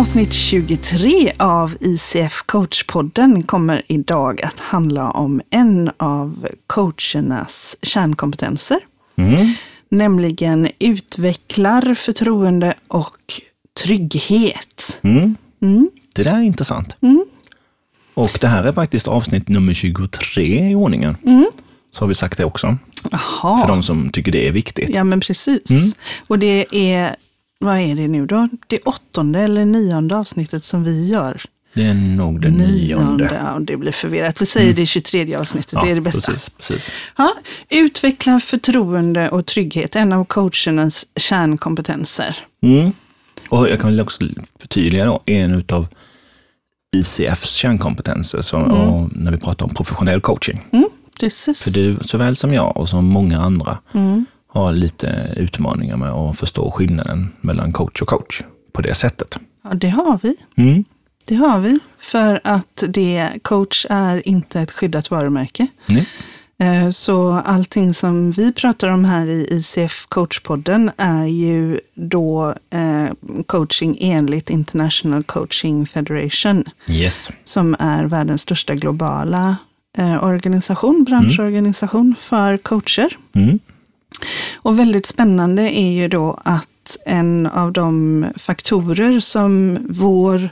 Avsnitt 23 av ICF Coachpodden kommer idag att handla om en av coachernas kärnkompetenser. Mm. Nämligen utvecklar förtroende och trygghet. Mm. Mm. Det där är intressant. Mm. Och det här är faktiskt avsnitt nummer 23 i ordningen. Så har vi sagt det också, för Jaha, de som tycker det är viktigt. ja men precis. Mm. Och det är, vad är det nu då? Det åttonde eller nionde avsnittet som vi gör. Det är nog det nionde. Mm. Ja, det blir förvirrat. Vi säger det 23 avsnittet, det är det bästa. Precis, precis. Ja, utveckla förtroende och trygghet, en av coachernas kärnkompetenser. Mm. Och jag kan väl också förtydliga då, en av ICFs kärnkompetenser som, och när vi pratar om professionell coaching. Mm, precis. För du såväl som jag och som många andra Mm. Har lite utmaningar med att förstå skillnaden mellan coach och coach på det sättet. Ja, det har vi. Mm. Det har vi. För att det, coach är inte ett skyddat varumärke. Nej. Eh, Så allting som vi pratar om här i ICF coachpodden är ju då eh, coaching enligt International Coaching Federation. Yes. som är världens största globala eh, organisation, branschorganisation för coacher. Mm. Och väldigt spännande är ju då att en av de faktorer som vår,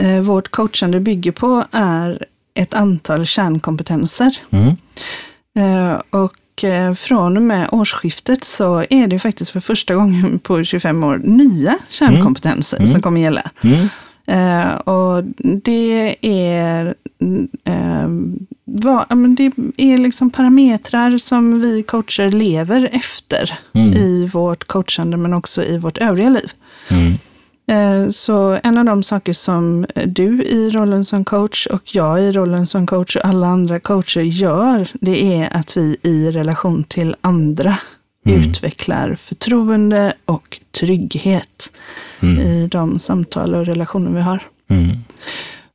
eh, vårt coachande bygger på är ett antal kärnkompetenser. Mm. Eh, och eh, från och med årsskiftet så är det faktiskt för första gången på 25 år nya kärnkompetenser som kommer gälla. Mm. Eh, och det är, eh, ja, men det är liksom parametrar som vi coacher lever efter Mm. i vårt coachande men också i vårt övriga liv. Mm. Eh, Så en av de saker som du i rollen som coach och jag i rollen som coach och alla andra coacher gör, det är att vi i relation till andra utvecklar förtroende och trygghet Mm. i de samtal och relationer vi har. Mm.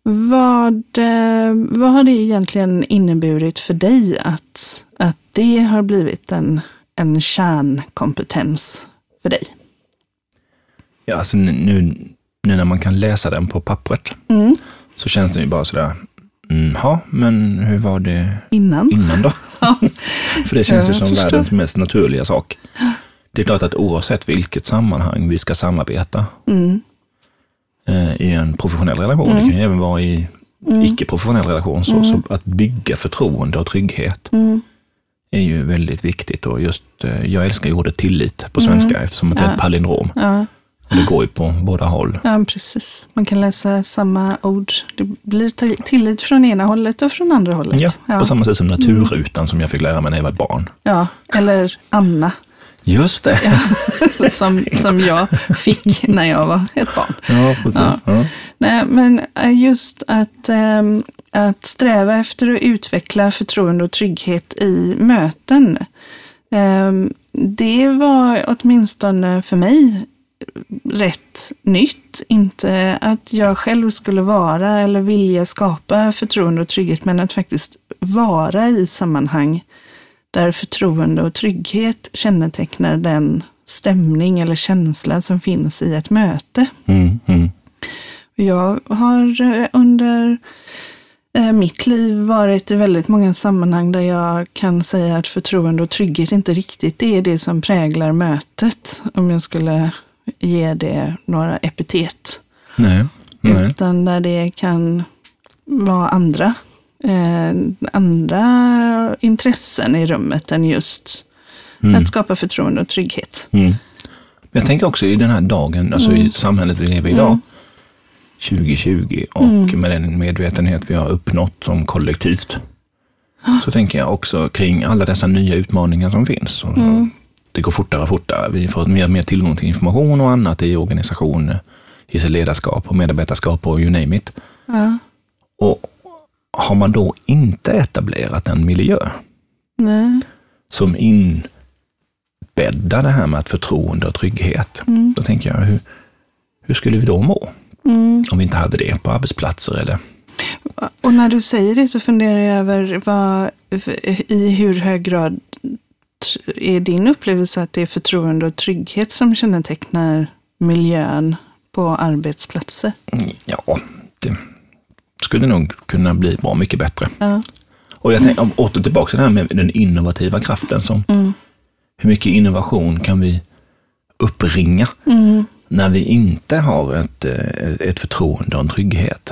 Vad, eh, vad har det egentligen inneburit för dig att, att det har blivit en, en kärnkompetens för dig? Ja, alltså nu, nu när man kan läsa den på pappret Mm. så känns det ju bara sådär, mm, ja, men hur var det Innan? innan då? För det känns ju som förstår. världens mest naturliga sak. Det är klart att oavsett vilket sammanhang vi ska samarbeta Mm. Eh, i en professionell relation, det kan ju även vara i icke-professionell relation, så, så att bygga förtroende och trygghet Mm. är ju väldigt viktigt. Och just, eh, jag älskar ju ordet tillit på svenska eftersom det är Ja. ett palindrom. Ja, Och det går ju på båda håll. ja, precis. Man kan läsa samma ord. Det blir till- tillit från ena hållet och från andra hållet. Ja, ja. på samma sätt som naturrutan som jag fick lära mig när jag var barn. ja. Eller Anna, Just det! som, som jag fick när jag var ett barn. Ja, precis. Ja. Ja. Nej, men eh, just att, ehm, att sträva efter att utveckla förtroende och trygghet i möten. ehm, det var åtminstone för mig rätt nytt. Inte att jag själv skulle vara eller vilja skapa förtroende och trygghet, men att faktiskt vara i sammanhang där förtroende och trygghet kännetecknar den stämning eller känsla som finns i ett möte. Mm, mm, Jag har eh, under eh, mitt liv varit i väldigt många sammanhang där jag kan säga att förtroende och trygghet inte riktigt är det som präglar mötet. Om jag skulle ge det några epitet. nej, nej. Utan där det kan vara andra, eh, andra intressen i rummet än just att skapa förtroende och trygghet. Mm. Jag tänker också i den här dagen, alltså Mm. i samhället vi lever i idag, 2020 och Mm. med den medvetenhet vi har uppnått som kollektivt, så tänker jag också kring alla dessa nya utmaningar som finns. Mm. Det går fortare och fortare. Vi får mer och mer tillgång till information och annat i organisationer, i sitt ledarskap och medarbetarskap och you name it. Ja, Och har man då inte etablerat en miljö nej. som inbäddar det här med att förtroende och trygghet, Mm. då tänker jag, hur, hur skulle vi då må? Mm. Om vi inte hade det på arbetsplatser eller Och när du säger det så funderar jag över vad, i hur hög grad är din upplevelse att det är förtroende och trygghet som kännetecknar miljön på arbetsplatser? Ja, det skulle nog kunna bli bra mycket bättre. Ja. Och jag tänker åter tillbaka till det här med den innovativa kraften. Som, Mm. Hur mycket innovation kan vi uppringa Mm. när vi inte har ett, eh, ett förtroende och en trygghet?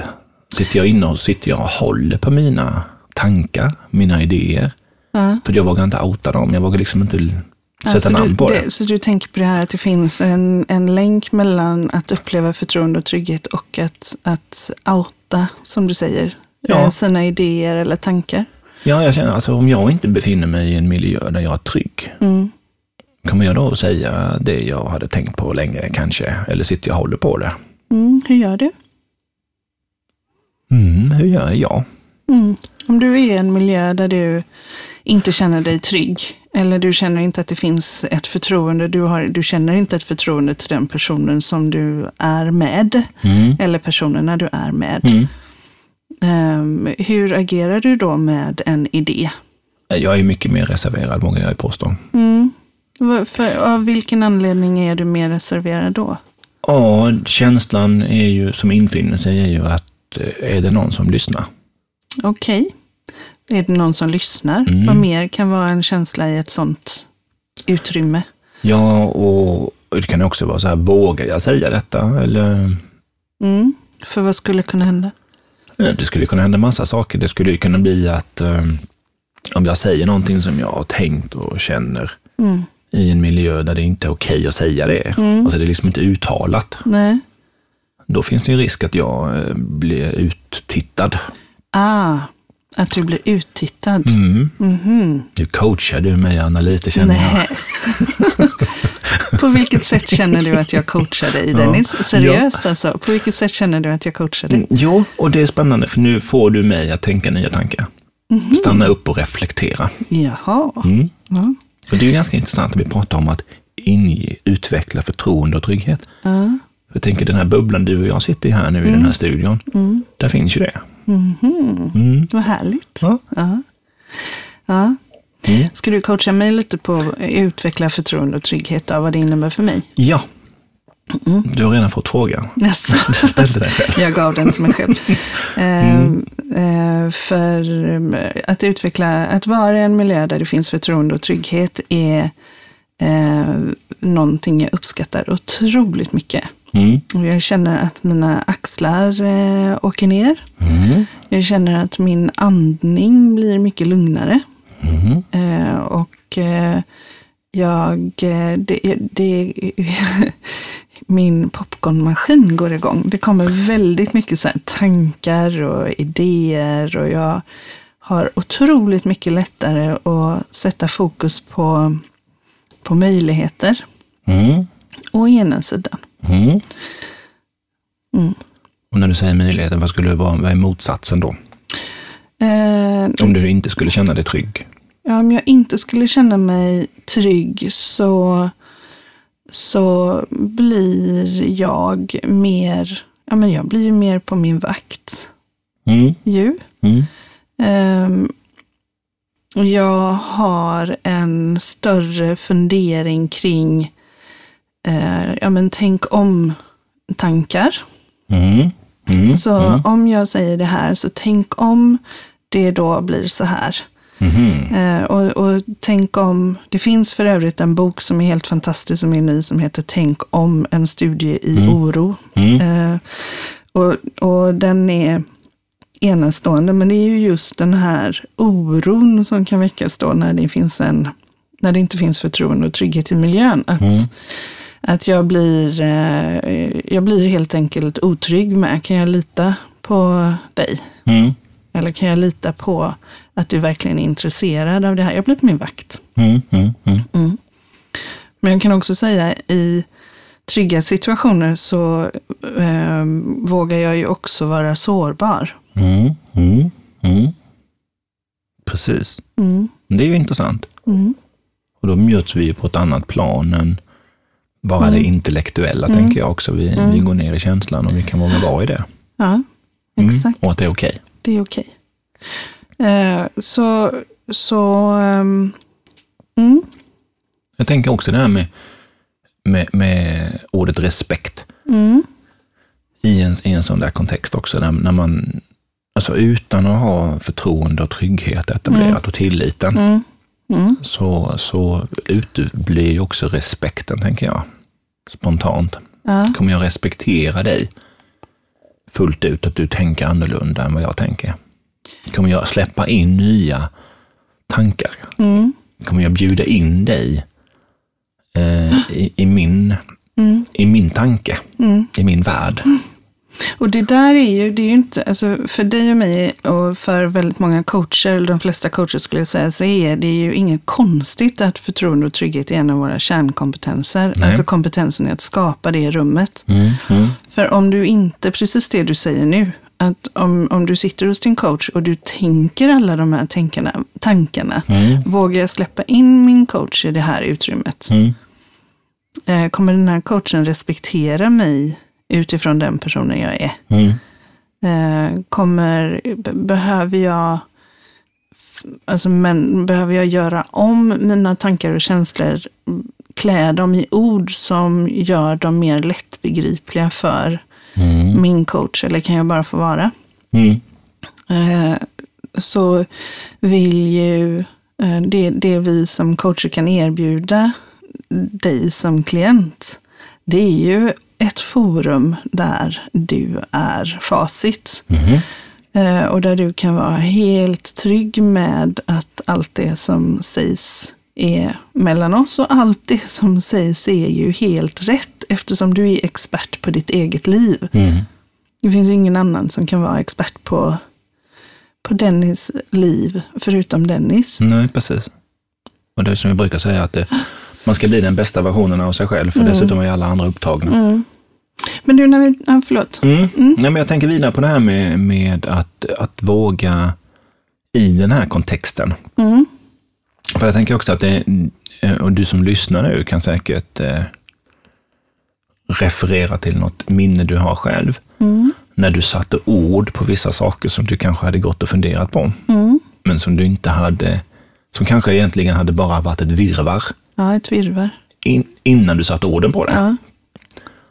Sitter jag inne och sitter jag och håller på mina tankar, mina idéer? Ja. För jag vågar inte outa dem. Jag vågar liksom inte sätta Alltså, namn du, på det. Så du tänker på det här att det finns en, en länk mellan att uppleva förtroende och trygghet och att, att outa, som du säger, Ja. eh, sina idéer eller tankar? Ja, jag känner alltså om jag inte befinner mig i en miljö där jag är trygg, Mm. kommer jag då säga det jag hade tänkt på länge kanske? Eller sitter jag och håller på det? Mm. Hur gör du? Mm, hur gör jag? Mm. Om du är i en miljö där du inte känner dig trygg eller du känner inte att det finns ett förtroende, du, har, du känner inte ett förtroende till den personen som du är med Mm. eller personerna du är med. Mm. Ehm, hur agerar du då med en idé? Jag är mycket mer reserverad, vågar jag påstå. Mm. För, av vilken anledning är du mer reserverad då? Ja, känslan är ju, som infinner sig är ju att eh, är det någon som lyssnar? Okej. Är det någon som lyssnar? Mm. Vad mer kan vara en känsla i ett sånt utrymme? Ja, och det kan också vara så här, vågar jag säga detta? Eller Mm. För vad skulle kunna hända? Ja, Det skulle kunna hända massa saker. Det skulle kunna bli att eh, om jag säger någonting som jag har tänkt och känner Mm. i en miljö där det inte är okej att säga det, Mm. alltså det är liksom inte uttalat, Nej. då finns det ju risk att jag eh, blir uttittad. Ah, att du blir uttittad. Mm. Mhm. Nu coachar du mig, Anna, lite känner jag. Nej. På vilket sätt känner du att jag coachar dig, Dennis? Seriöst alltså. På vilket sätt känner du att jag coachar dig? Mm, Jo, och det är spännande, för nu får du mig att tänka nya tankar. Mhm. Stanna upp och reflektera. Jaha. Mm. Ja. Och det är ju ganska intressant att vi pratar om att inge, utveckla förtroende och trygghet. Ja. Jag tänker den här bubblan du och jag sitter i här nu i den här studion, Mm. där finns ju det. Mhm. Mm. Vad härligt. Ja. Ja. Ja. Mm. Ska du coacha mig lite på att utveckla förtroende och trygghet av vad det innebär för mig? ja, Mm. du har redan fått frågan. Yes. Du ställde den själv. Jag gav den till mig själv. Mm. Eh, eh, för eh, att utveckla, att vara i en miljö där det finns förtroende och trygghet är eh, någonting jag uppskattar otroligt mycket. Mm. Och jag känner att mina axlar eh, åker ner. Mm. Jag känner att min andning blir mycket lugnare. Mm. Eh, och eh, jag, eh, det, det, min popcornmaskin går igång. Det kommer väldigt mycket så tankar och idéer och jag har otroligt mycket lättare att sätta fokus på, på möjligheter. Mm. Å ena sidan. Mm. Mm. Och när du säger möjligheten, vad skulle det vara, vad är motsatsen då? Eh, Om du inte skulle känna dig trygg? Ja, om jag inte skulle känna mig trygg så, så blir jag mer, ja men jag blir ju mer på min vakt Mm. ju. Mm. Och jag har en större fundering kring, eh, ja men tänk om tankar. Mm. Mm. Så Mm. om jag säger det här, så tänk om det då blir så här. Mhm. Eh, och, och tänk om, det finns för övrigt en bok som är helt fantastisk som är ny som heter Tänk om, en studie i Mm. oro. Mm. Eh, och, och den är enastående, men det är ju just den här oron som kan väckas då när det, finns en, när det inte finns förtroende och trygghet i miljön. Att, Mm. Att jag, blir, eh, jag blir helt enkelt otrygg med, kan jag lita på dig? Mm. Eller kan jag lita på att du verkligen är intresserad av det här? Jag blir på min vakt. Mm. Mm. Mm. Men jag kan också säga i trygga situationer så eh, vågar jag ju också vara sårbar. Mm. Mm. Mm. Precis. Mm. Det är ju intressant. Mm. Och då möts vi på ett annat plan än bara det intellektuella, Mm. tänker jag också. Vi, Mm. vi går ner i känslan och vi kan våga vara i det. Ja, Mm. exakt. Och att det är okej. Det är okej. Eh, så, så mm, Jag tänker också det här med, med, med ordet respekt. mm, i en, i en sån där kontext också, när, när man, alltså utan att ha förtroende och trygghet etablerat och tilliten, Mm. Mm. så, så uteblir ju också respekten, tänker jag, spontant. Ja. Kommer jag respektera dig fullt ut, att du tänker annorlunda än vad jag tänker? Kommer jag släppa in nya tankar? Mm. Kommer jag bjuda in dig eh, i, i, min, Mm. i min tanke, Mm. i min värld? Och det där är ju, det är ju inte, alltså för dig och mig och för väldigt många coacher, eller de flesta coacher skulle jag säga, så är det ju inget konstigt att förtroende och trygghet är en av våra kärnkompetenser. Nej. Alltså kompetensen i att skapa det rummet. Mm, mm, För om du inte, precis det du säger nu, att om, om du sitter hos din coach och du tänker alla de här tänkarna, tankarna, mm, vågar jag släppa in min coach i det här utrymmet? mm, Eh, kommer den här coachen respektera mig utifrån den personen jag är? mm, Eh, kommer, be- behöver jag Alltså, men behöver jag göra om mina tankar och känslor, klä dem i ord som gör dem mer lättbegripliga för mm, min coach, eller kan jag bara få vara? mm, Eh, så vill ju eh, det, det vi som coacher kan erbjuda dig som klient, det är ju ett forum där du är facit. Eh, Och där du kan vara helt trygg med att allt det som sägs är mellan oss och allt det som sägs är ju helt rätt eftersom du är expert på ditt eget liv. mm. Det finns ju ingen annan som kan vara expert på, på Dennis liv förutom Dennis. Nej, precis. Och det är som vi brukar säga, att det, man ska bli den bästa versionen av sig själv, för dessutom är alla andra upptagna. Mm. Men du, när vi, ja, förlåt. Mm. Nej, men jag tänker vidare på det här med, med att, att våga i den här kontexten. Mm. För jag tänker också att det, eh, och du som lyssnar nu kan säkert eh, referera till något minne du har själv. Mm. När du satte ord på vissa saker som du kanske hade gått och funderat på, Mm. men som du inte hade, som kanske egentligen hade bara varit ett virvar Ja, ett virvar. in, innan du satte orden på det. Ja.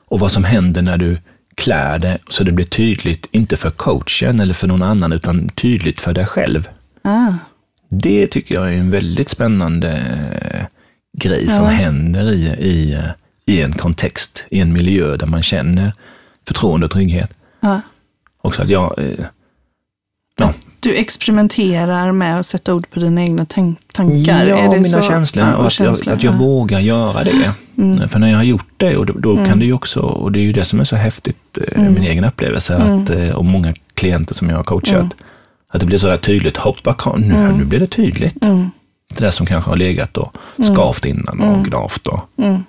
Och vad som händer när du klär det så det blir tydligt, inte för coachen eller för någon annan, utan tydligt för dig själv. Ah. Det tycker jag är en väldigt spännande eh, grej som Ja. händer i, i, i en kontext, i en miljö där man känner förtroende och trygghet. Ja. Också att jag, eh, ja, Du experimenterar med att sätta ord på dina egna tank- tankar. ja mina så? känslor Ja, och att, känslor, jag, att jag ja. vågar göra det. Mm. För när jag har gjort det, och då, då kan det ju också, och det är ju det som är så häftigt, eh, Mm. min egen upplevelse, att, eh, och många klienter som jag har coachat, att det blir så där tydligt, hoppa, nu, nu blir det tydligt. Mm. Det där som kanske har legat och skavt innan och gnavt. Och, Mm.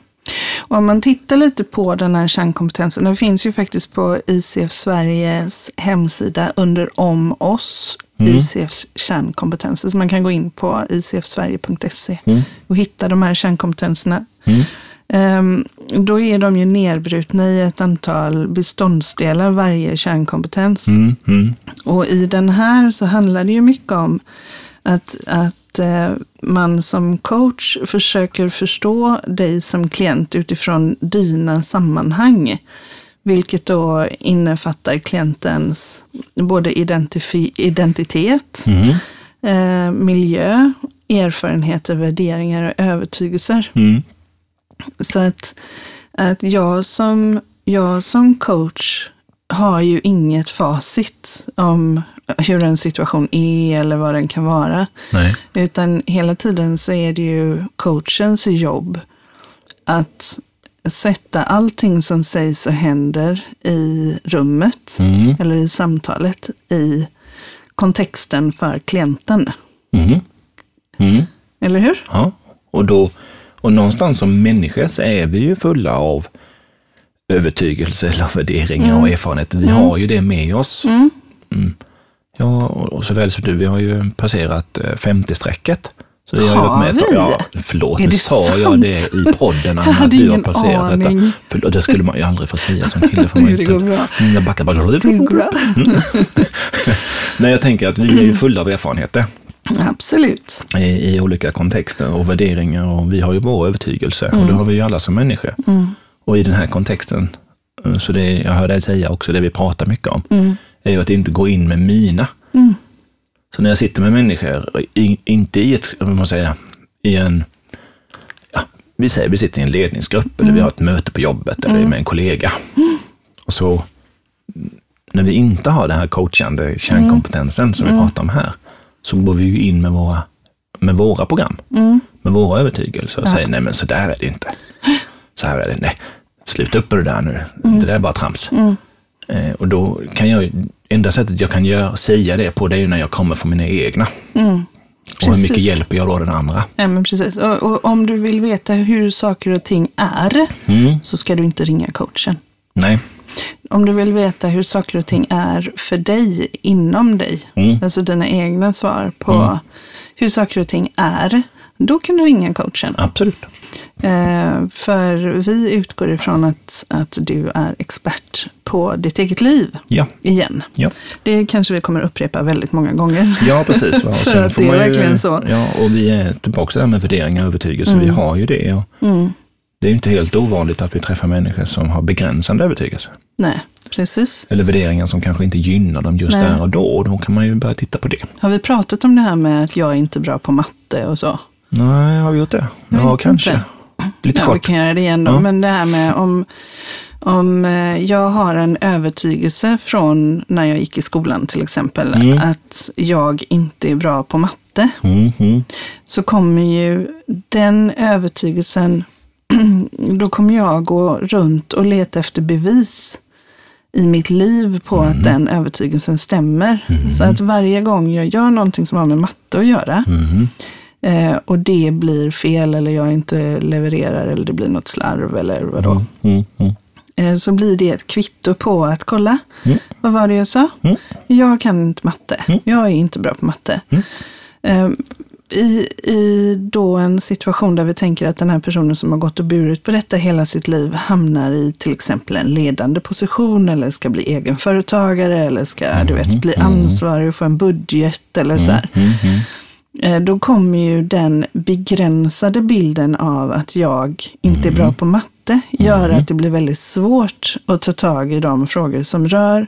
Och om man tittar lite på den här kärnkompetensen, den finns ju faktiskt på ICF Sveriges hemsida under om oss, Mm. ICFs kärnkompetenser. Så man kan gå in på icfsverige.se Mm. och hitta de här kärnkompetenserna. Mm. Ehm, då är de ju nedbrutna i ett antal beståndsdelar, varje kärnkompetens. Mm, mm, Och i den här så handlar det ju mycket om att, att eh, man som coach försöker förstå dig som klient utifrån dina sammanhang. Vilket då innefattar klientens både identitet, mm, eh, miljö, erfarenheter, värderingar och övertygelser. mm, Så att, att jag, som, jag som coach har ju inget facit om hur en situation är eller vad den kan vara. nej, Utan hela tiden så är det ju coachens jobb att sätta allting som sägs och händer i rummet mm, eller i samtalet i kontexten för klienten. mm, mm. Eller hur? Ja, och, då, och någonstans som människor så är vi ju fulla av övertygelse eller värderingar och erfarenheter. Vi har ju det med oss. Mm. Ja, och såväl som du, vi har ju passerat eh, 50-strecket. Så vi har, Har gjort med vi? Ja, förlåt, nu det sa sant? jag det i podden, Anna, att du har passerat aning. detta. Förlåt, det skulle man ju aldrig få säga som kille. Får man Det inte. går bra. Mm, Jag backar bara. Det går bra. Nej, jag tänker att vi är ju fulla av erfarenheter Absolut. i, i olika kontexter och värderingar och vi har ju vår övertygelse och det Mm. har vi ju alla som människor. Och i den här kontexten så det jag hör dig säga också, det vi pratar mycket om, Mm. är ju att inte gå in med mina. Så när jag sitter med människor, i, inte i ett, vad man säger, i en, ja, vi säger vi sitter i en ledningsgrupp eller vi har ett möte på jobbet eller med en kollega. Och så när vi inte har den här coachande kärnkompetensen som vi pratar om här, så går vi ju in med våra, med våra program, med våra övertygelser och säger nej men så där är det inte. Så här är det, nej, sluta upp med det där nu, det där är bara trams. Eh, och då kan jag, enda sättet jag kan göra, säga det på, det är ju när jag kommer från mina egna. Och hur mycket hjälper jag då den andra? Ja, men precis. Och, och om du vill veta hur saker och ting är, Mm. så ska du inte ringa coachen. Nej. Om du vill veta hur saker och ting är för dig, inom dig, Mm. alltså dina egna svar på hur saker och ting är, då kan du ringa coachen. Absolut. Eh, för vi utgår ifrån att, att du är expert på ditt eget liv Ja. igen. Ja. Det kanske vi kommer upprepa väldigt många gånger. Ja, precis. Och För att det är man ju- verkligen så. Ja, och vi är tillbaka till det här med värderingar och övertygelse. Vi har ju det. Och Mm. det är inte helt ovanligt att vi träffar människor som har begränsande övertygelse. Nej, precis. Eller värderingar som kanske inte gynnar dem just Nej. där och då. Och då kan man ju börja titta på det. Har vi pratat om det här med att jag är inte bra på matte och så? Nej, har vi gjort det? Jag Ja, kanske. inte. Lite Ja, vi kort. kan göra det igen då. Ja. Men det här med om, om eh, jag har en övertygelse från när jag gick i skolan till exempel, Mm. att jag inte är bra på matte, Mm, mm, så kommer ju den övertygelsen, då kommer jag gå runt och leta efter bevis i mitt liv på Mm. att den övertygelsen stämmer. Så att varje gång jag gör någonting som har med matte att göra, mm, Eh, och det blir fel eller jag inte levererar eller det blir något slarv eller vadå. mm, mm. Eh, så blir det ett kvitto på att kolla, Mm. vad var det jag sa? Mm. Jag kan inte matte. Mm. Jag är inte bra på matte. Mm. Eh, i, I då en situation där vi tänker att den här personen som har gått och burit på detta hela sitt liv hamnar i till exempel en ledande position eller ska bli egenföretagare eller ska du vet, bli ansvarig och få en budget eller så här. Mm, mm. Då kommer ju den begränsade bilden av att jag inte är bra på matte göra att det blir väldigt svårt att ta tag i de frågor som rör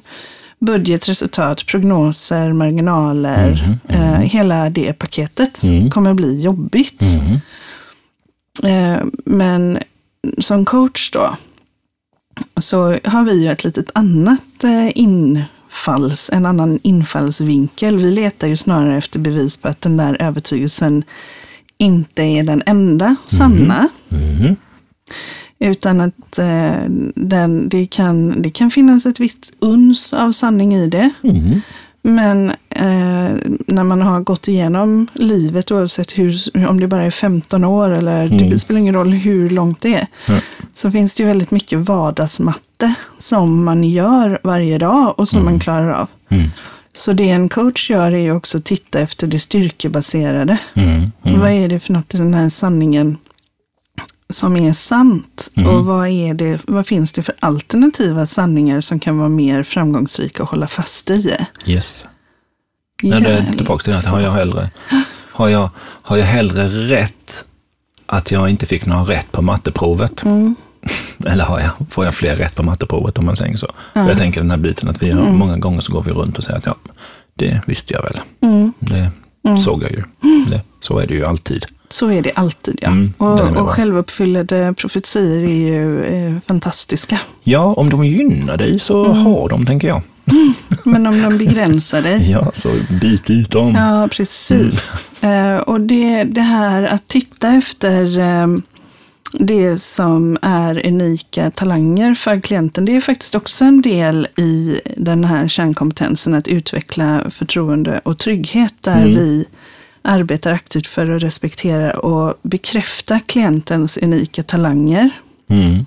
budget, resultat, prognoser, marginaler. Eh, hela det paketet kommer bli jobbigt. Mm. Eh, men som coach då, så har vi ju ett litet annat eh, infalls, en annan infallsvinkel. Vi letar ju snarare efter bevis på att den där övertygelsen inte är den enda sanna. Mm. Utan att eh, den, det, kan, det kan finnas ett visst uns av sanning i det. Mm. Men eh, när man har gått igenom livet, oavsett hur, om det bara är 15 år eller Mm. det spelar ingen roll hur långt det är, Ja. så finns det ju väldigt mycket vardagsmatte som man gör varje dag och som man klarar av. Mm. Så det en coach gör är ju också att titta efter det styrkebaserade. Mm. Mm. Vad är det för något i den här sanningen som är sant? Mm. Och vad, är det, vad finns det för alternativa sanningar som kan vara mer framgångsrika att hålla fast i? Yes. Ja, det är tillbaka till det har jag hellre, har jag, har jag hellre rätt att jag inte fick några rätt på matteprovet? Mm. Eller har jag, får jag fler rätt på matteprovet om man säger så? För Jag tänker den här biten att vi har, många gånger så går vi runt och säger att ja, det visste jag väl. Mm. Det såg jag ju. Det, så är det ju alltid. Så är det alltid, ja. Mm, och, och självuppfyllande profetier är ju eh, fantastiska. Ja, om de gynnar dig så har de, tänker jag. Men om de begränsar dig, Ja, så byt ut dem. Ja, precis. Eh, och det, det här att titta efter eh, det som är unika talanger för klienten, det är faktiskt också en del i den här kärnkompetensen att utveckla förtroende och trygghet, där Mm. vi arbetar aktivt för att respektera och bekräfta klientens unika talanger. Mm.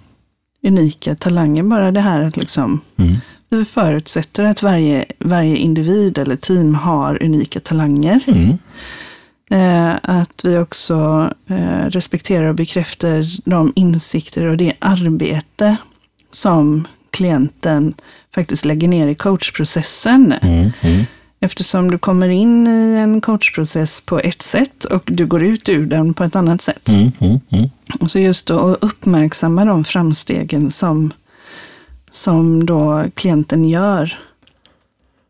Unika talanger, bara det här att liksom Mm. vi förutsätter att varje, varje individ eller team har unika talanger. Eh, att vi också eh, respekterar och bekräftar de insikter och det arbete som klienten faktiskt lägger ner i coachprocessen. Mm. Mm. Eftersom du kommer in i en coachprocess på ett sätt och du går ut ur den på ett annat sätt. Mm. Mm. Mm. Och så just då att uppmärksamma de framstegen som, som då klienten gör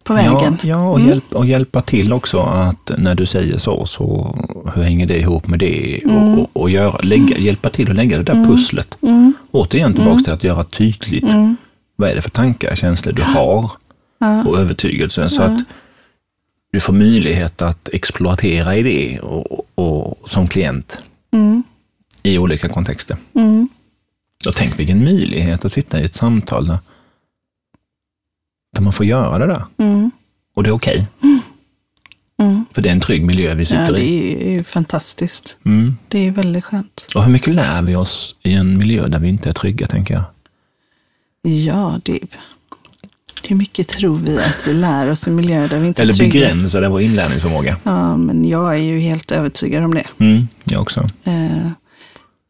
på vägen. Ja, ja och, Mm. hjälp, och hjälpa till också att när du säger så, så hur hänger det ihop med det? Mm. Och, och, göra, lägga, hjälpa till att lägga det där pusslet. Mm. Återigen tillbaka till att göra tydligt Mm. vad är det för tankar, känslor du har Ja. och övertygelsen. Så att du får möjlighet att exploatera i det och, och, som klient Mm. i olika kontexter. Mm. Och tänk vilken möjlighet att sitta i ett samtal där, där man får göra det. Mm. Och det är okej, Mm. för det är en trygg miljö vi Ja, sitter det i. är ju fantastiskt. Mm. Det är väldigt skönt. Och hur mycket lär vi oss i en miljö där vi inte är trygga, tänker jag. Ja, det, det är mycket tror vi att vi lär oss i miljöer där vi inte Eller är trygga. begränsar vår inlärningsförmåga. Ja, men jag är ju helt övertygad om det. Mm, jag också. Eh,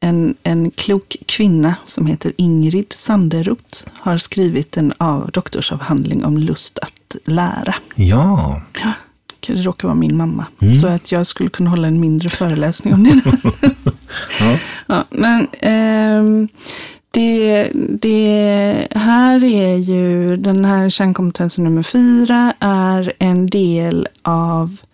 en, en klok kvinna som heter Ingrid Sanderoth har skrivit en av doktorsavhandling om lust att lära. Ja, Det råkar vara min mamma. Mm. Så att jag skulle kunna hålla en mindre föreläsning om det. ja. ja, men ehm, det, det här är ju, den här kärnkompetensen nummer fyra är en del av eh,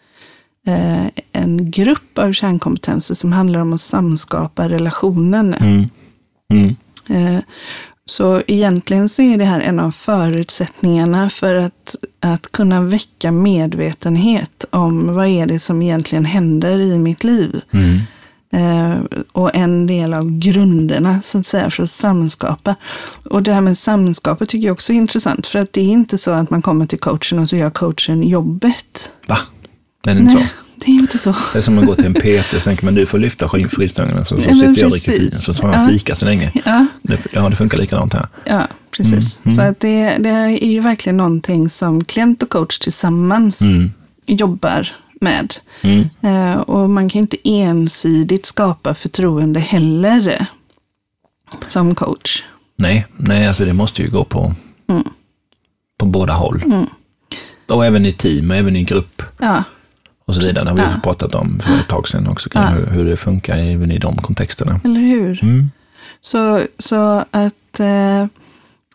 en grupp av kärnkompetenser som handlar om att samskapa relationen. Mm. Mm. Eh, Så egentligen så är det här en av förutsättningarna för att, att kunna väcka medvetenhet om vad är det som egentligen händer i mitt liv. Mm. Eh, och en del av grunderna så att säga för att samskapa. Och det här med samskapet tycker jag också är intressant. För att det är inte så att man kommer till coachen och så gör coachen jobbet. Va? Är det inte så? Nej, det är inte så. Det är som att gå till en PT och så tänker man du får lyfta skivstången så, så Ja, sitter jag och dricker vin så tar jag Ja. fika så länge. Ja, Det, ja, det funkar likadant här. ja precis. Mm, Så att det, det är ju verkligen någonting som klient och coach tillsammans Mm. jobbar med. Mm. Eh, och man kan inte ensidigt skapa förtroende heller som coach. Nej, nej, alltså det måste ju gå på, Mm. på båda håll. Mm. Och även i team, även i grupp Ja, och så vidare. Det har vi Ja. pratat om för ett tag sedan också, Ja. hur, hur det funkar även i de kontexterna. eller hur? Mm. Så, så att, eh,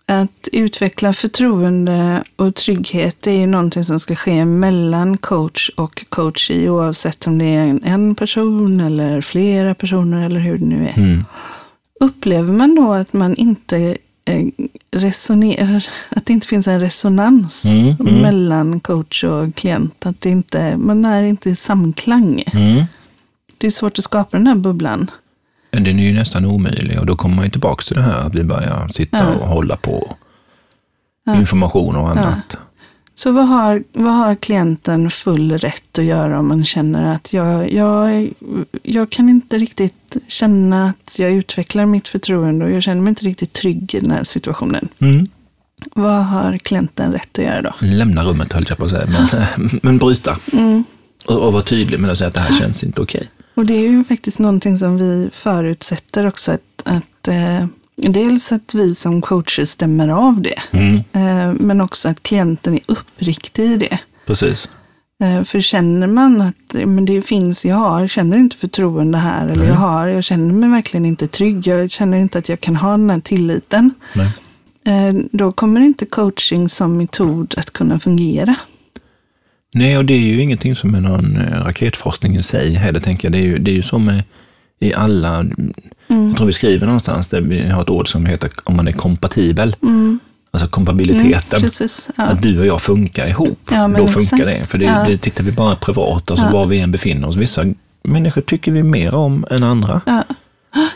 att utveckla förtroende och trygghet det är ju någonting som ska ske mellan coach och coachee oavsett om det är en, en person eller flera personer eller hur det nu är. Mm. Upplever man då att man inte resonerar, att det inte finns en resonans Mm, mm. mellan coach och klient, att det inte, man är inte i samklang. Mm. Det är svårt att skapa den här bubblan. Men Den är ju nästan omöjlig och då kommer man ju tillbaka till det här att vi börjar sitta Ja. och hålla på Ja. information och annat. Så vad har, vad har klienten full rätt att göra om man känner att jag, jag, jag kan inte riktigt känna att jag utvecklar mitt förtroende och jag känner mig inte riktigt trygg i den här situationen. Mm. Vad har klienten rätt att göra då? Lämna rummet höll jag på att säga, men, men bryta. Mm. Och, och vara tydlig med att säga att det här känns inte okej. Och det är ju faktiskt någonting som vi förutsätter också att, att eh, dels att vi som coacher stämmer av det, Mm. eh, men också att klienten är uppriktig i det. Precis. Eh, För känner man att men det finns, jag har, känner inte förtroende här, eller Nej. jag har, jag känner mig verkligen inte trygg, jag känner inte att jag kan ha den här tilliten, Nej. eh, då kommer inte coaching som metod att kunna fungera. Nej, och det är ju ingenting som är någon raketforskning i sig heller, tänker jag. Det är ju, det är ju som med, i alla, jag tror vi skriver någonstans där vi har ett ord som heter om man är kompatibel, Mm. alltså kompabiliteten. Precis. Ja. Att du och jag funkar ihop, Ja, då funkar exakt. det. För det, Ja. det tittar vi bara privat, alltså Ja. var vi än befinner oss. Vissa människor tycker vi mer om än andra.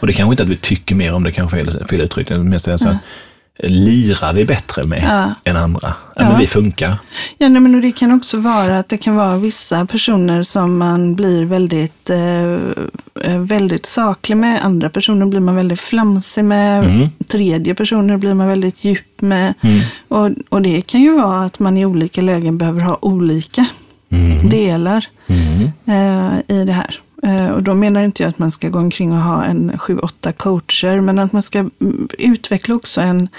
Och det kanske inte att vi tycker mer om det, kanske är fel, uttryck, men mer säga så att lirar vi bättre med Ja. än andra. Ja. Men vi funkar. Ja, nej, men det kan också vara att det kan vara vissa personer som man blir väldigt, eh, eh, väldigt saklig med. Andra personer blir man väldigt flamsig med. Mm. Tredje personer blir man väldigt djup med. Mm. Och, och det kan ju vara att man i olika lägen behöver ha olika Mm. delar Mm. eh, i det här. Eh, och då menar inte jag att man ska gå omkring och ha en sju, åtta coacher, men att man ska mm, utveckla också en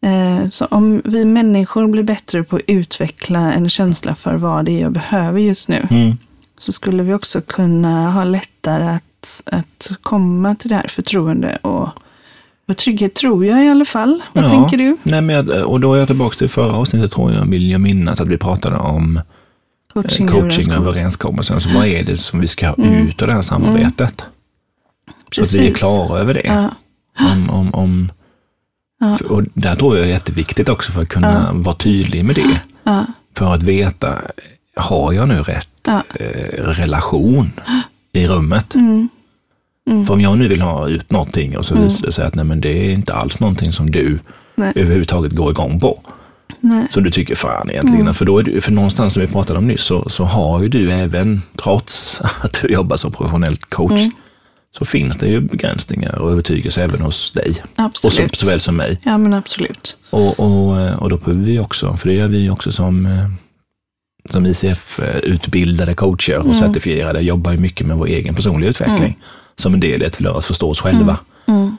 eh, så om vi människor blir bättre på att utveckla en känsla för vad det är jag behöver just nu, Mm. så skulle vi också kunna ha lättare att, att komma till det här förtroende och Och trygghet tror jag i alla fall. Vad Ja. tänker du? Nej, men jag, och då är jag tillbaka till förra avsnittet, tror jag, vill jag minnas att vi pratade om Coaching, coaching. Så vad är det som vi ska ha Mm. ut av det här samarbetet? Så att vi är klara över det. Ja, Om, om, om, Ja. Och där tror jag är jätteviktigt också för att kunna vara tydlig med det. ja, För att veta, har jag nu rätt ja. eh, relation i rummet? Mm. Mm. För om jag nu vill ha ut någonting och så Mm. visar det sig att nej, men det är inte alls någonting som du Nej. överhuvudtaget går igång på. Nej. Som du tycker fan egentligen. Mm. För, då är du, för någonstans som vi pratade om nyss så, så har ju du även, trots att du jobbar som professionellt coach, Mm. så finns det ju begränsningar och övertygelse även hos dig. Och så, Absolut. såväl som mig. Ja, men absolut. Och, och, eh, och då behöver vi också, för det gör vi också som, eh, som ICF-utbildade coacher och Mm. certifierade, jobbar ju mycket med vår egen personliga utveckling. Mm. Som en del i att lära oss förstå oss själva. Mm.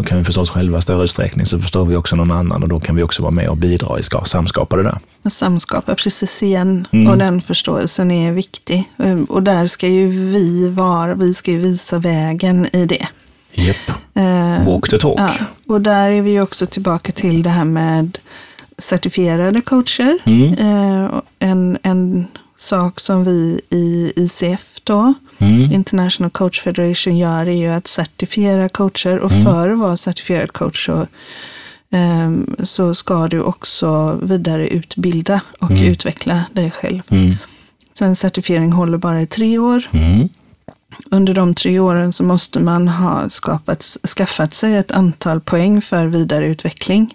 Då kan vi förstå oss själva i större utsträckning, så förstår vi också någon annan och då kan vi också vara med och bidra i ska, samskapa det där. Och samskapa precis igen. Mm. Och den förståelsen är viktig. Um, Och där ska ju vi vara, vi ska ju visa vägen i det. Japp. Eh, Walk the talk. Ja, och där är vi ju också tillbaka till det här med certifierade coacher. Mm. Eh, en, en sak som vi i ICF då, Mm. International Coach Federation, gör är ju att certifiera coacher. Och Mm. för att vara certifierad coach så, ehm, så ska du också vidareutbilda och Mm. utveckla dig själv. Mm. Så en certifiering håller bara i tre år. Mm. Under de tre åren så måste man ha skapat, skaffat sig ett antal poäng för vidareutveckling.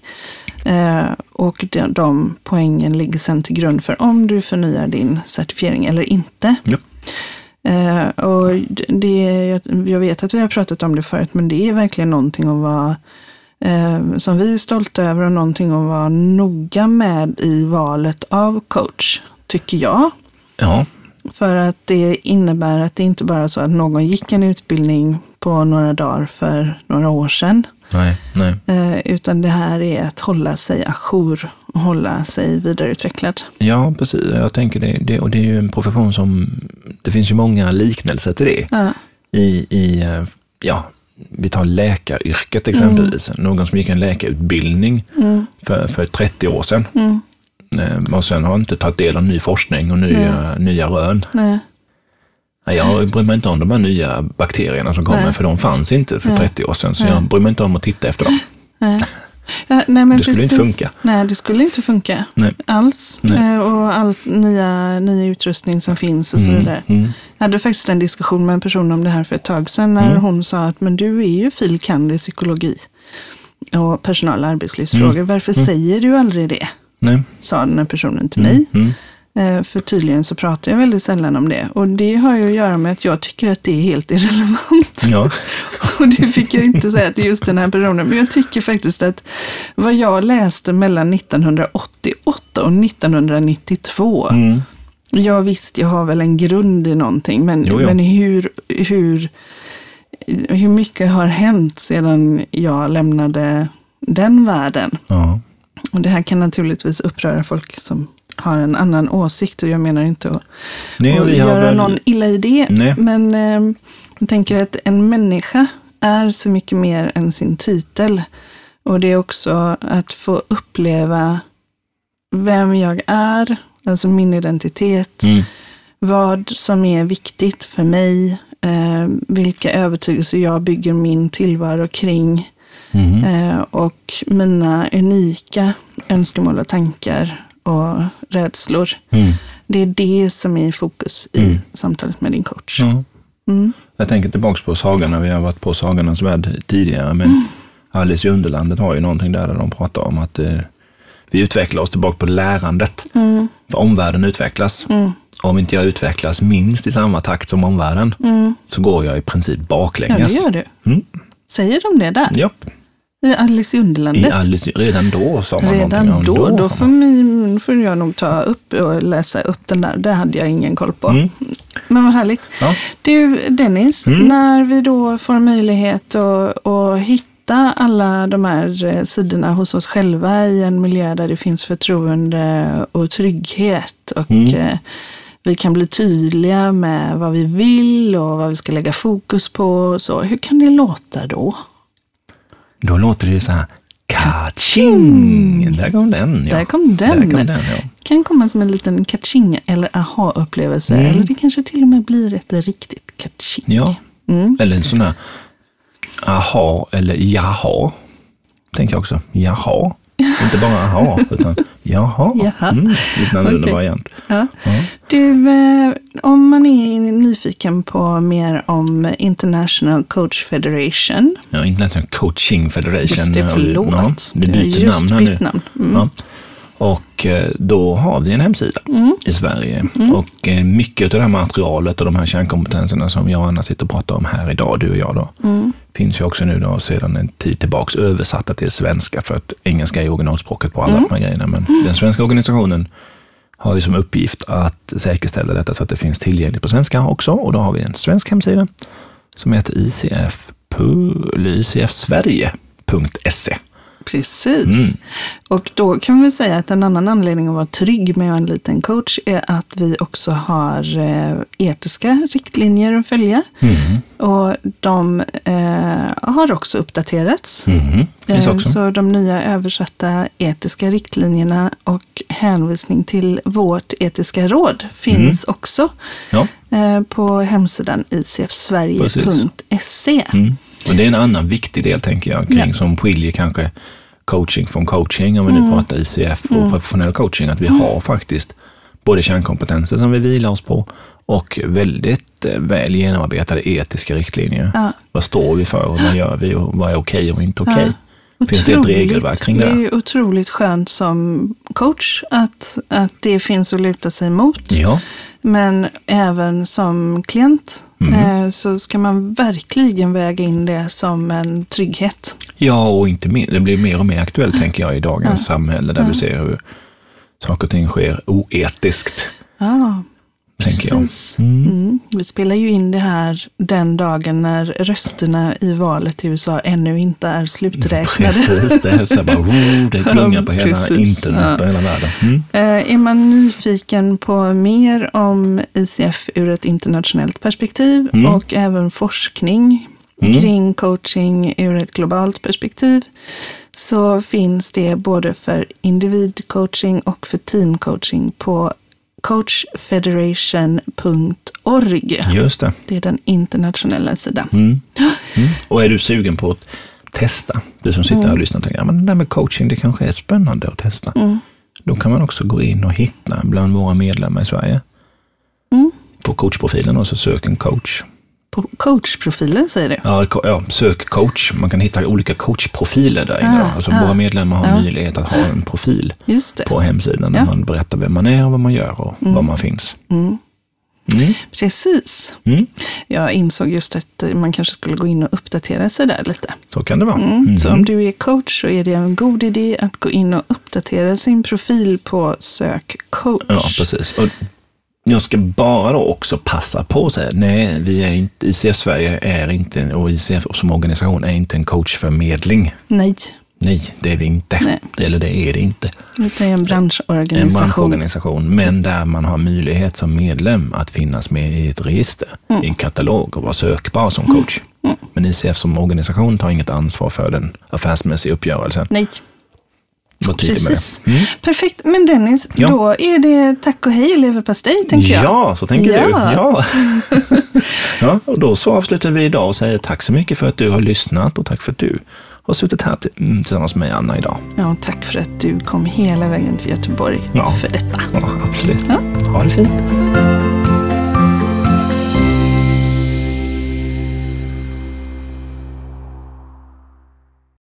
Eh, och de, de poängen ligger sedan till grund för om du förnyar din certifiering eller inte. Ja. Eh, och det, jag- jag vet att vi har pratat om det förut, men det är verkligen någonting att vara eh, som vi är stolta över och någonting att vara noga med i valet av coach, tycker jag. Ja. För att det innebär att det inte bara är så att någon gick en utbildning på några dagar för några år sedan. Nej, nej. Eh, utan det här är att hålla sig ajour och hålla sig vidareutvecklad. Ja, precis. Jag tänker det, det, och det är ju en profession som, det finns ju många liknelser till det. Ja, I, i eh, ja, vi tar läkaryrket exempelvis. Någon som gick en läkarutbildning mm, för, för 30 år sedan. mm, Eh, Och sen har inte tagit del av ny forskning och nya, nya rön. nej, Nej, Jag bryr mig inte om de här nya bakterierna som kommer, Nej. för de fanns inte för Nej. 30 år sedan. Så Nej. jag bryr mig inte om att titta efter dem. nej. Ja, nej men Det skulle inte funka. Nej, det skulle inte funka Nej. alls. Nej. Eh, och all nya, nya utrustning som finns och så Mm, vidare. mm, Jag hade faktiskt en diskussion med en person om det här för ett tag sedan när Mm. hon sa att men du är ju fil. kand. i psykologi och personal och arbetslivsfrågor. Mm. Varför Mm. säger du aldrig det? nej. Sa den här personen till mig. Eh, För tydligen så pratar jag väldigt sällan om det. Och det har ju att göra med att jag tycker att det är helt irrelevant. ja. Och det fick jag inte säga till just den här personen. Men jag tycker faktiskt att vad jag läste mellan 1988 och 1992. Mm, Ja visst, jag har väl en grund i någonting. Men, Jo, jo. men hur, hur, hur mycket har hänt sedan jag lämnade den världen? ja. Och det här kan naturligtvis uppröra folk som har en annan åsikt. Och jag menar inte att Nej, har göra väl- någon illa i det. Nej. Men eh, jag tänker att en människa är så mycket mer än sin titel. Och det är också att få uppleva vem jag är, alltså min identitet, Mm, vad som är viktigt för mig, eh, vilka övertygelser jag bygger min tillvaro kring mm, eh, och mina unika önskemål och tankar och rädslor. mm, Det är det som är i fokus i Mm. samtalet med din coach. ja. Mm. Jag tänker tillbaka på sagorna, vi har varit på Sagornas värld tidigare, men Alice i Underlandet har ju någonting där, där de pratar om att eh, vi utvecklar oss tillbaka på lärandet. Mm. För omvärlden utvecklas. Mm. Om inte jag utvecklas minst i samma takt som omvärlden, Mm. så går jag i princip Ja, det baklänges. gör du. Mm. Säger de det där? Japp. I Alice i I Underlandet? Alice, redan då sa man Redan någonting om då? Då får, min, får jag nog ta upp och läsa upp den där. Det hade jag ingen koll på. Mm. Men vad härligt. Ja. Du Dennis, Mm. när vi då får möjlighet att, att hitta alla de här eh, sidorna hos oss själva i en miljö där det finns förtroende och trygghet och Mm. eh, vi kan bli tydliga med vad vi vill och vad vi ska lägga fokus på. Så. Hur kan det låta då? Då låter det ju så här, kaching! Där kom den. Ja. Där kom den. Där kom den ja. kan komma som en liten kaching eller aha-upplevelse. Mm. Eller det kanske till och med blir ett riktigt kaching. ja. Mm. Eller en sån här aha eller jaha. Tänker jag också. Jaha. Inte bara aha, utan jaha. Jaha. Mm, lite annorlunda Okej. variant. Ja. Ja. Du, eh, om man är nyfiken på mer om International Coach Federation. Ja, International Coaching Federation. Just det, förlåt. Ja, vi byter namn här nu. namn. Mm. Ja. Och eh, då har vi en hemsida Mm. i Sverige. Och eh, mycket av det här materialet och de här kärnkompetenserna som jag och Anna sitter och pratar om här idag, du och jag då, Mm. Finns ju också nu då sedan en tid tillbaks översatta till svenska för att engelska är originalspråket på alla Mm. de här grejerna. Men den svenska organisationen har ju som uppgift att säkerställa detta så att det finns tillgängligt på svenska också. Och då har vi en svensk hemsida som heter ICF, eller icfsverige.se. Precis. Mm. Och då kan vi säga att en annan anledning att vara trygg med en liten coach är att vi också har eh, etiska riktlinjer att följa. Mm. Och de eh, har också uppdaterats. Mm. Eh, också. Så de nya översatta etiska riktlinjerna och hänvisning till vårt etiska råd finns också Ja. eh, på hemsidan icfsverige.se. Mm. Och det är en annan viktig del, tänker jag, kring Ja. som skiljer kanske coaching från coaching, om vi nu pratar ICF och professionell coaching, att vi har faktiskt både kärnkompetenser som vi vilar oss på och väldigt eh, väl genomarbetade etiska riktlinjer. Ja. Vad står vi för och vad gör vi och vad är okej och inte okej? Finns det ett regelverk kring Det är det? ju otroligt skönt som coach att, att det finns att luta sig mot. Ja, Men även som klient eh, så ska man verkligen väga in det som en trygghet. ja och inte minst, det blir mer och mer aktuellt, tänker jag, i dagens samhälle där vi ser hur saker och ting sker oetiskt, Ja, tänker jag. precis. Mm. Vi spelar ju in det här den dagen när rösterna i valet i USA ännu inte är sluträknade. Precis, det är så bara, oh, det gungar på hela Precis, internet och hela världen. Mm. Eh, Är man nyfiken på mer om ICF ur ett internationellt perspektiv Mm. och även forskning kring coaching ur ett globalt perspektiv så finns det både för individcoaching och för teamcoaching på coachfederation.org. Just det. Det är den internationella sidan. Mm. Mm. Och är du sugen på att testa, du som sitter här och lyssnar och tänker, ja, men det där med coaching, det kanske är spännande att testa. Då kan man också gå in och hitta bland våra medlemmar i Sverige. Mm. På coachprofilen och så sök en coach. På coachprofilen säger du? Ja, ja, sök coach. Man kan hitta olika coachprofiler där inne. Ah. Alltså ah. våra medlemmar har Ja. möjlighet att ha en profil på hemsidan där Ja. man berättar vem man är och vad man gör och var man finns. Mm. Mm. Precis. Mm. Jag insåg just att man kanske skulle gå in och uppdatera sig där lite. Så kan det vara. Mm. Så Mhm. om du är coach så är det en god idé att gå in och uppdatera sin profil på sök coach. Ja, precis. Och jag ska bara också passa på att säga, nej, vi är inte, ICF Sverige är inte, och ICF som organisation är inte en coachförmedling. Nej, Nej, det är vi inte. Nej. Eller det är det inte. utan det är en En branschorganisation. branschorganisation, men där man har möjlighet som medlem att finnas med i ett register, Mm. i en katalog och vara sökbar som coach. Men ICF som organisation tar inget ansvar för den affärsmässiga uppgörelsen. Nej, Tydlig med det. Mm. Perfekt. Men Dennis, Ja. då är det tack och hej leverpastej, tänker jag. Ja, så tänker du. Ja. Ja. ja, och då så avslutar vi idag och säger tack så mycket för att du har lyssnat och tack för att du har suttit här mm, tillsammans med Anna idag. Ja, tack för att du kom hela vägen till Göteborg Ja. för detta. Ja, absolut. Ja. Ha det fint.